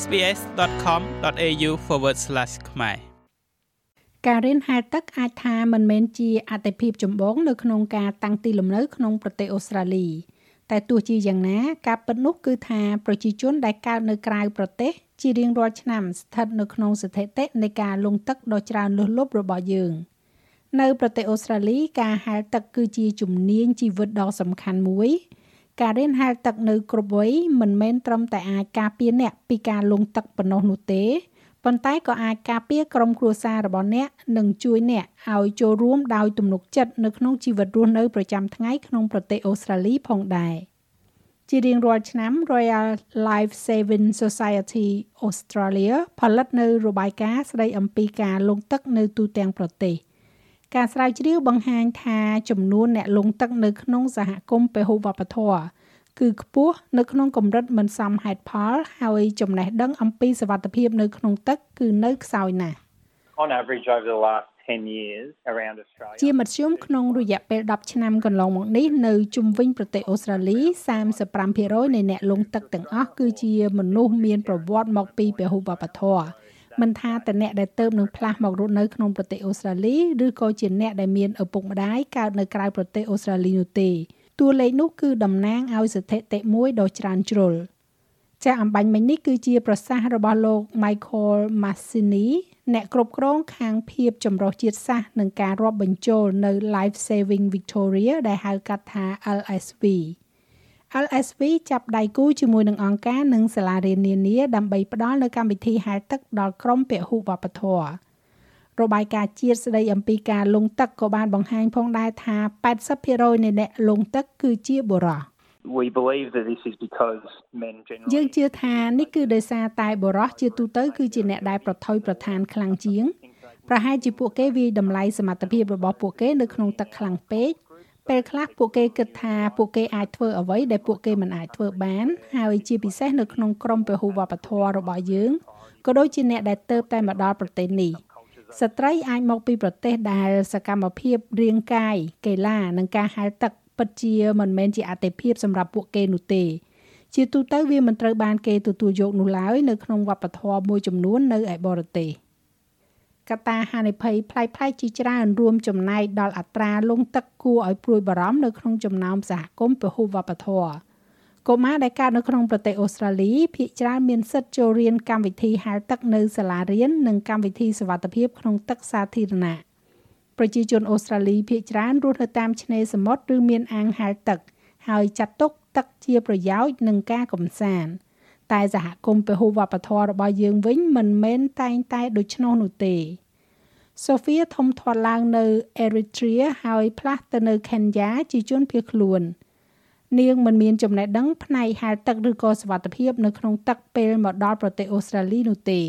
sbs.com.au/ ខ្មែរការរៀនហែលទឹកអាចថាមិនមែនជាអតិភិបចម្បងនៅក្នុងការតាំងទីលំនៅក្នុងប្រទេសអូស្ត្រាលីតែទោះជាយ៉ាងណាការពិតនោះគឺថាប្រជាជនដែលកើតនៅក្រៅប្រទេសជារៀងរាល់ឆ្នាំស្ថិតនៅក្នុងស្ថិតិនៃការលង់ទឹកដ៏ច្រើនលើសលប់របស់យើងនៅប្រទេសអូស្ត្រាលីការហែលទឹកគឺជាជំនាញជីវិតដ៏សំខាន់មួយ ការរៀនហែលទឹកនៅគ្រប់វ័យមិនមែនត្រឹមតែអាចការពារអ្នកពីការលង់ទឹកប៉ុណ្ណោះនោះទេប៉ុន្តែក៏អាចការពារក្រុមគ្រួសាររបស់អ្នកនិងជួយអ្នកឲ្យចូលរួមដោយទំនុកចិត្តនៅក្នុងជីវិតរស់នៅប្រចាំថ្ងៃក្នុងប្រទេសអូស្ត្រាលីផងដែរជារៀងរាល់ឆ្នាំ Royal Life Saving Society Australia ផលិតនៅរបាយការណ៍ស្ដីអំពីការលង់ទឹកនៅទូទាំងប្រទេស ការស្រាវជ្រាវបង្ហាញថាចំនួនអ្នកលង់ទឹកនៅក្នុងសហគមន៍ពហុវប្បធម៌គឺខ្ពស់នៅក្នុងកម្រិតមិនសមហេតុផល ហើយចំណេះដឹងអំពីសវត្ថភាពនៅក្នុងទឹកគឺនៅខ្សោយណាស់ On average over the last 10 years around Australia ជាមធ្យមក្នុងរយៈពេល10ឆ្នាំកន្លងមកនេះនៅជុំវិញប្រទេសអូស្ត្រាលី35%នៃអ្នកលង់ទឹកទាំងអស់គឺជាមនុស្សមានប្រវត្តិមកពីពហុវប្បធម៌ មិនថាតអ្នកដែលទៅនឹងផ្លាស់មករស់នៅក្នុងប្រទេសអូស្ត្រាលីឬក៏ជាអ្នកដែលមានឪពុកម្ដាយកើតនៅក្រៅប្រទេសអូស្ត្រាលីនោះទេតួលេខនោះគឺតំណាងឲ្យស្ថិតិមួយដ៏ច្រើនជ្រុលចាអំបញ្ញមិញនេះគឺជាប្រសាសន៍របស់លោក Michael Massini អ្នកគ្រប់គ្រងខាងភាពចម្រុះជាតិសាសន៍និងការរាប់បញ្ចូលនៅ Life Saving Victoria ដែលហៅកាត់ថា LSV LSV ចាប់ដៃគូជាមួយនឹងអង្គការនិងសាលារៀននានាដើម្បីផ្ដល់នូវកម្មវិធីហែលទឹកដល់ក្រុមពហុវប្បធម៌របាយការណ៍ជាតិស្ដីអំពីការលង់ទឹកក៏បានបង្ហាញផងដែរថា80%នៃអ្នកលង់ទឹកគឺជាបុរស We believe that this is because men generally យើងជឿថានេះគឺដោយសារតែបុរសជាទូទៅគឺជាអ្នកដែលប្រថុយប្រឋានខ្លាំងជាងប្រហែលជាពួកគេវាយតម្លៃសមត្ថភាពរបស់ពួកគេនៅក្នុងទឹកខ្លាំងពេក ពេលខ្លះពួកគេគិតថាពួកគេអាចធ្វើអ្វីដែលពួកគេមិនអាចធ្វើបាន ហើយជាពិសេសនៅក្នុងក្រមពហុវប្បធម៌របស់យើងក៏ដូចជាអ្នកដែលទៅតែមកដល់ប្រទេសនេះស្ត្រីអាចមកពីប្រទេសដែលសកម្មភាពរាងកាយកីឡានិងការហែលទឹកពិតជាមិនមែនជាអតិភិបសម្រាប់ពួកគេនោះទេ ជាទូទៅវាមិនត្រូវបានគេទទួលយកនោះឡើយនៅក្នុងវប្បធម៌មួយចំនួននៅឯបរទេស កត្តាហានិភ័យផ្លែផ្លែជាច្រើនរួមចំណែកដល់អត្រាលង់ទឹកគួរឲ្យព្រួយបារម្ភនៅក្នុងចំណោមសហគមន៍ពហុវប្បធម៌កុមារដែលកើតនៅក្នុងប្រទេសអូស្ត្រាលីភាគច្រើនមានសិទ្ធិចូលរៀនកម្មវិធីហែលទឹកនៅសាលារៀននិងកម្មវិធីសុវត្ថិភាពក្នុងទឹកសាធារណៈប្រជាជនអូស្ត្រាលីភាគច្រើនរស់នៅតាមឆ្នេរសមុទ្រឬមានអាងហែលទឹក ហើយចាត់ទុកទឹកជាប្រយោជន៍នឹងការកំសាន្តតែសហគមន៍ពហុវប្បធម៌របស់យើងវិញមិនមែនតែងតែដូច្នោះនោះទេ សូហ្វៀធំធាត់ឡើងនៅអេរីត្រាហើយផ្លាស់ទៅនៅខេនយ៉ាជាជនភៀសខ្លួន។នាងមិនមានចំណេះដឹងផ្នែកហែលទឹកឬក៏សុវត្ថិភាពនៅក្នុងទឹកពេលមកដល់ប្រទេសអូស្ត្រាលីនោះទេ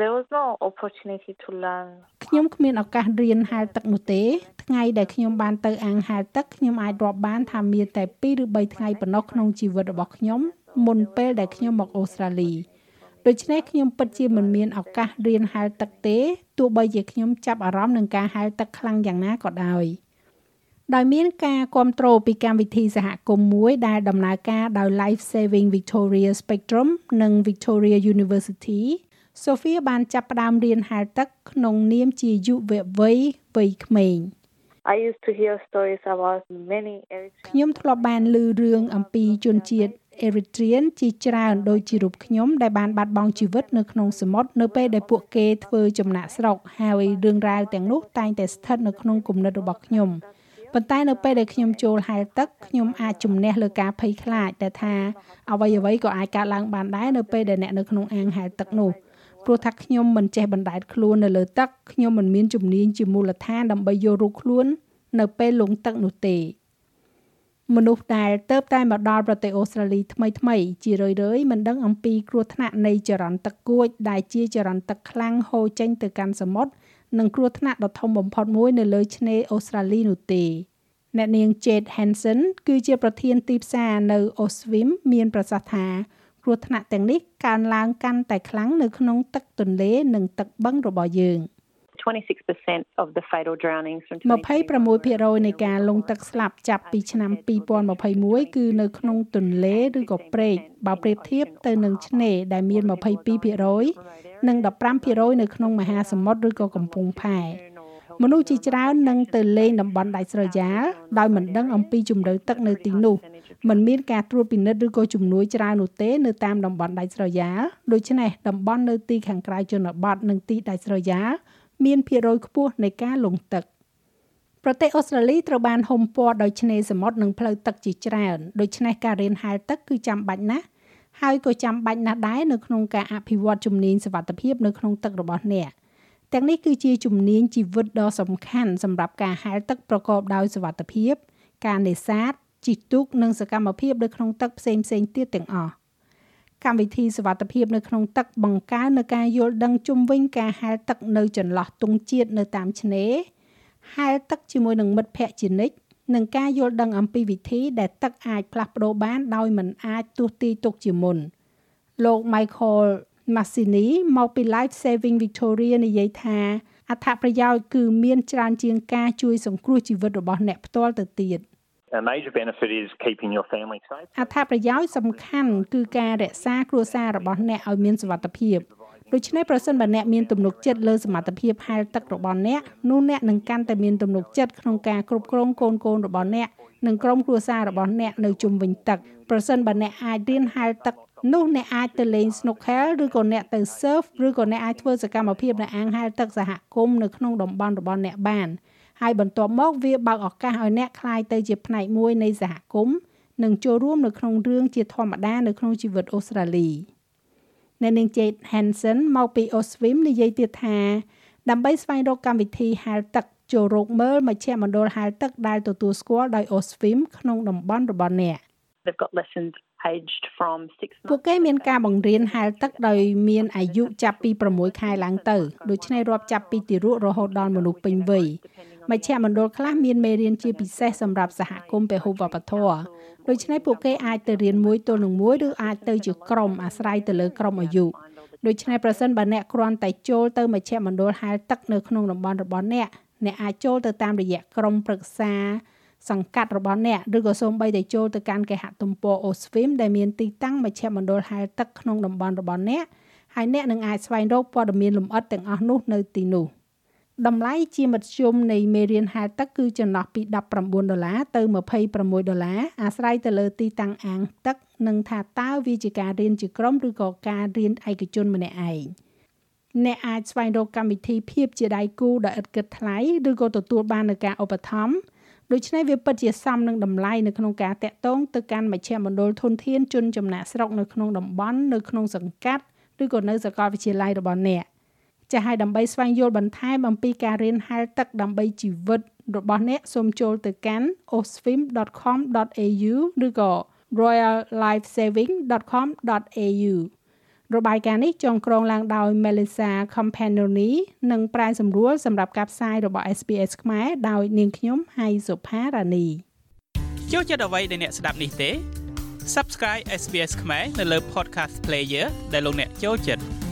There was no opportunity to learn ខ្ញុំគ្មានឱកាសរៀនហែលទឹកនោះទេ ថ្ងៃដែលខ្ញុំបានទៅអាងហែលទឹកខ្ញុំអាចរាប់បានថាមានតែ2ឬ3ថ្ងៃប៉ុណ្ណោះក្នុងជីវិតរបស់ខ្ញុំមុនពេលដែលខ្ញុំមកអូស្ត្រាលី ដូច្នេះខ្ញុំពិតជាមិនមានឱកាសរៀនហែលទឹកទេទោះបីជាខ្ញុំចាប់អារម្មណ៍នឹងការហែលទឹកខ្លាំងយ៉ាងណាក៏ដោយ។ដោយមានការគ្រប់គ្រងពីកម្មវិធីសហគមន៍មួយដែលដំណើរការដោយ Life Saving Victoria Spectrum និង Victoria University Sophia បានចាប់ផ្ដើមរៀនហែលទឹកក្នុងនាមជាយុវវ័យវ័យក្មេង I used to hear stories about many Eritrean ខ្ញុំធ្លាប់បានឮរឿងអំពីជនជាតិ Eritrean ជាច្រើនដូចជារូបខ្ញុំដែលបានបាត់បង់ជីវិតនៅក្នុងសមុទ្រនៅពេលដែលពួកគេធ្វើចំណាក់ស្រុកហើយរឿងរ៉ាវទាំងនោះតែងតែស្ថិតនៅក្នុងគំនិតរបស់ខ្ញុំប៉ុន្តែនៅពេលដែលខ្ញុំចូលហែលទឹកខ្ញុំអាចជំនះលើការភ័យខ្លាចដែលថាអ្វីអ្វីក៏អាចកើតឡើងបានដែរនៅពេលដែលអ្នកនៅក្នុងអាងហែលទឹកនោះព្រោះថាខ្ញុំមិនចេះបណ្ដែតខ្លួននៅលើទឹកខ្ញុំមិនមានជំនាញជាមូលដ្ឋានដើម្បីយករូបខ្លួននៅពេលលង់ទឹកនោះទេ មនុស្សដែលទៅតែមកដល់ប្រទេសអូស្ត្រាលីថ្មីថ្មីជារឿយៗមិនដឹងអំពីគ្រោះថ្នាក់នៃចរន្តទឹកគួចដែលជាចរន្តទឹកខ្លាំងហូរចេញទៅកាន់សមុទ្រនិងគ្រោះថ្នាក់ដ៏ធំបំផុតមួយនៅលើឆ្នេរអូស្ត្រាលីនោះទេអ្នកនាង Jade Hansen គឺជាប្រធានទីផ្សារនៅ Oswim មានប្រសាសន៍ថាគ្រោះថ្នាក់ទាំងនេះកើនឡើងកាន់តែខ្លាំងនៅក្នុងទឹកទន្លេនិងទឹកបឹងរបស់យើង 26% of the fatal drownings from 26%នៃការលង់ទឹកស្លាប់ចាប់ពីឆ្នាំ2021គឺនៅក្នុងទន្លេឬក៏ព្រែកបើប្រៀបធៀបទៅនឹងឆ្នេរដែលមាន22%និង15%នៅក្នុងមហាសមុទ្រឬក៏កំពង់ផែមនុស្សជាច្រើននឹងទៅលេងតំបន់ដាច់ស្រយាលដោយមិនដឹងអំពីជំរឿទឹកនៅទីនោះมันមានការត្រួតពិនិត្យឬក៏ជំនួយច្រើននោះទេនៅតាមតំបន់ដាច់ស្រយាលដូច្នេះតំបន់នៅទីខាងក្រៅជនបទនិងទីដាច់ស្រយាល មានភាគរយខ្ពស់នៃការលង់ទឹកប្រទេសអូស្ត្រាលីត្រូវបានហុំព័ទ្ធដោយឆ្នេរសមុទ្រនិងផ្លូវទឹកជាច្រើនដូច្នេះការរៀនហែលទឹកគឺចាំបាច់ណាស់ហើយក៏ចាំបាច់ណាស់ដែរនៅក្នុងការអភិវឌ្ឍជំនាញសុវត្ថិភាពនៅក្នុងទឹករបស់អ្នកទាំងនេះគឺជាជំនាញជីវិតដ៏សំខាន់សម្រាប់ការហែលទឹកប្រកបដោយសុវត្ថិភាព ការនេសាទជិះទូកនិងសកម្មភាពនៅក្នុងទឹកផ្សេងៗទៀតទាំងអស់ កម្មវិធីសវត្ថភាពនៅក្នុងទឹកបង្កើននូវការយល់ដឹងជុំវិញការហែលទឹកនៅចន្លោះទង់ជាតិនៅតាមឆ្នេរហែលទឹកជាមួយនឹងមិត្តភ័ក្តិជានិច្ចនិងការយល់ដឹងអំពីវិធីដែលទឹកអាចផ្លាស់ប្ដូរបានដោយមិនអាចទស្សន៍ទាយទុកជាមុនលោក Michael Massini មកពី Life Saving Victoria និយាយថាអត្ថប្រយោជន៍គឺមានច្រើនជាងការជួយសង្គ្រោះជីវិតរបស់អ្នកផ្ទាល់ទៅទៀត។ A major benefit is keeping your family safe. អត្ថប្រយោជន៍សំខាន់គឺការរក្សាគ្រួសាររបស់អ្នកឲ្យមានសុវត្ថិភាពដូច្នេះប្រសិនបើអ្នកមានទំនុកចិត្តលើសមត្ថភាពហែលទឹករបស់អ្នកនោះអ្នកនឹងកាន់តែមានទំនុកចិត្តក្នុងការគ្រប់គ្រងកូនកូនរបស់អ្នកនិងក្រុមគ្រួសាររបស់អ្នកនៅជុំវិញទឹកប្រសិនបើអ្នកអាចរៀនហែលទឹកនោះអ្នកអាចទៅលេង snorkel ឬក៏អ្នកទៅ surf ឬក៏អ្នកអាចធ្វើសកម្មភាពនៅអាងហែលទឹកសហគមន៍នៅក្នុងតំបន់របស់អ្នកបាន ហើយបន្ទាប់មកវាបើកឱកាសឲ្យអ្នកក្លាយទៅជាផ្នែកមួយនៃសហគមន៍និងចូលរួមនៅក្នុងរឿងជាធម្មតានៅក្នុងជីវិតអូស្ត្រាលីអ្នកនាង Jade Hansen មកពី Oswim និយាយទៀតថា ដើម្បីស្វែងរកកម្មវិធីហែលទឹកចូលរកមើលមជ្ឈមណ្ឌលហែលទឹកដែលទទួលស្គាល់ដោយ Oswim ក្នុងតំបន់របស់អ្នក They've got lessons aged from 6ពួកគេមានការបង្រៀនហែលទឹកដោយមានអាយុចាប់ពី6ខែឡើងទៅដូច្នេះរាប់ចាប់ពីទារករហូតដល់មនុស្សពេញវ័យ មជ្ឈមណ្ឌលខ្លះមានមេរៀនជាពិសេសសម្រាប់សហគមន៍ពហុវប្បធម៌ដូច្នេះពួកគេអាចទៅរៀនមួយទល់នឹងមួយឬអាចទៅជាក្រុមអាស្រ័យទៅលើក្រុមអាយុដូច្នេះប្រសិនបើអ្នកគ្រាន់តែចូលទៅមជ្ឈមណ្ឌលហែលទឹកនៅក្នុងតំបន់របស់អ្នកអ្នកអាចចូលទៅតាមរយៈក្រុមប្រឹក្សាសង្កាត់របស់អ្នកឬក៏សូម្បីតែចូលទៅកាន់គេហទំព័រ Oswim ដែលមានទីតាំងមជ្ឈមណ្ឌលហែលទឹកក្នុងតំបន់របស់អ្នកហើយអ្នកនឹងអាចស្វែងរកព័ត៌មានលម្អិតទាំងអស់នោះនៅទីនោះ។ តម្លៃជាមធ្យមនៃមេរៀនហែលទឹកគឺចន្លោះពី19ដុល្លារទៅ26ដុល្លារអាស្រ័យទៅលើទីតាំងអាងទឹកនិងថាតើវាជាការរៀនជាក្រុមឬក៏ការរៀនឯកជនម្នាក់ឯងអ្នកអាចស្វែងរកកម្មវិធីភាពជាដៃគូដែលឥតគិតថ្លៃឬក៏ទទួលបាននូវការឧបត្ថម្ភដូច្នេះវាពិតជាសមនឹងតម្លៃនៅក្នុងការតាក់ទងទៅកាន់មជ្ឈមណ្ឌលធនធានជនចំណាក់ស្រុកនៅក្នុងតំបន់នៅក្នុងសង្កាត់ឬក៏នៅសាកលវិទ្យាល័យរបស់អ្នក ចាស់ហើយដើម្បីស្វែងយល់បន្ថែមអំពីការរៀនហែលទឹកដើម្បីជីវិតរបស់អ្នកសូមចូលទៅកាន់ osfim.com.au ឬក៏ royallifesaving.com.au របាយការណ៍នេះចងក្រងឡើងដោយ Melissa Campanoni និងប្រែសម្រួលសម្រាប់ការផ្សាយរបស់ SPS ខ្មែរដោយនាងខ្ញុំហៃសុផារ៉ានីចូលចិត្តអ្វីដែលអ្នកស្ដាប់នេះទេ Subscribe SPS ខ្មែរនៅលើ Podcast Player ដែលលោកអ្នកចូលចិត្ត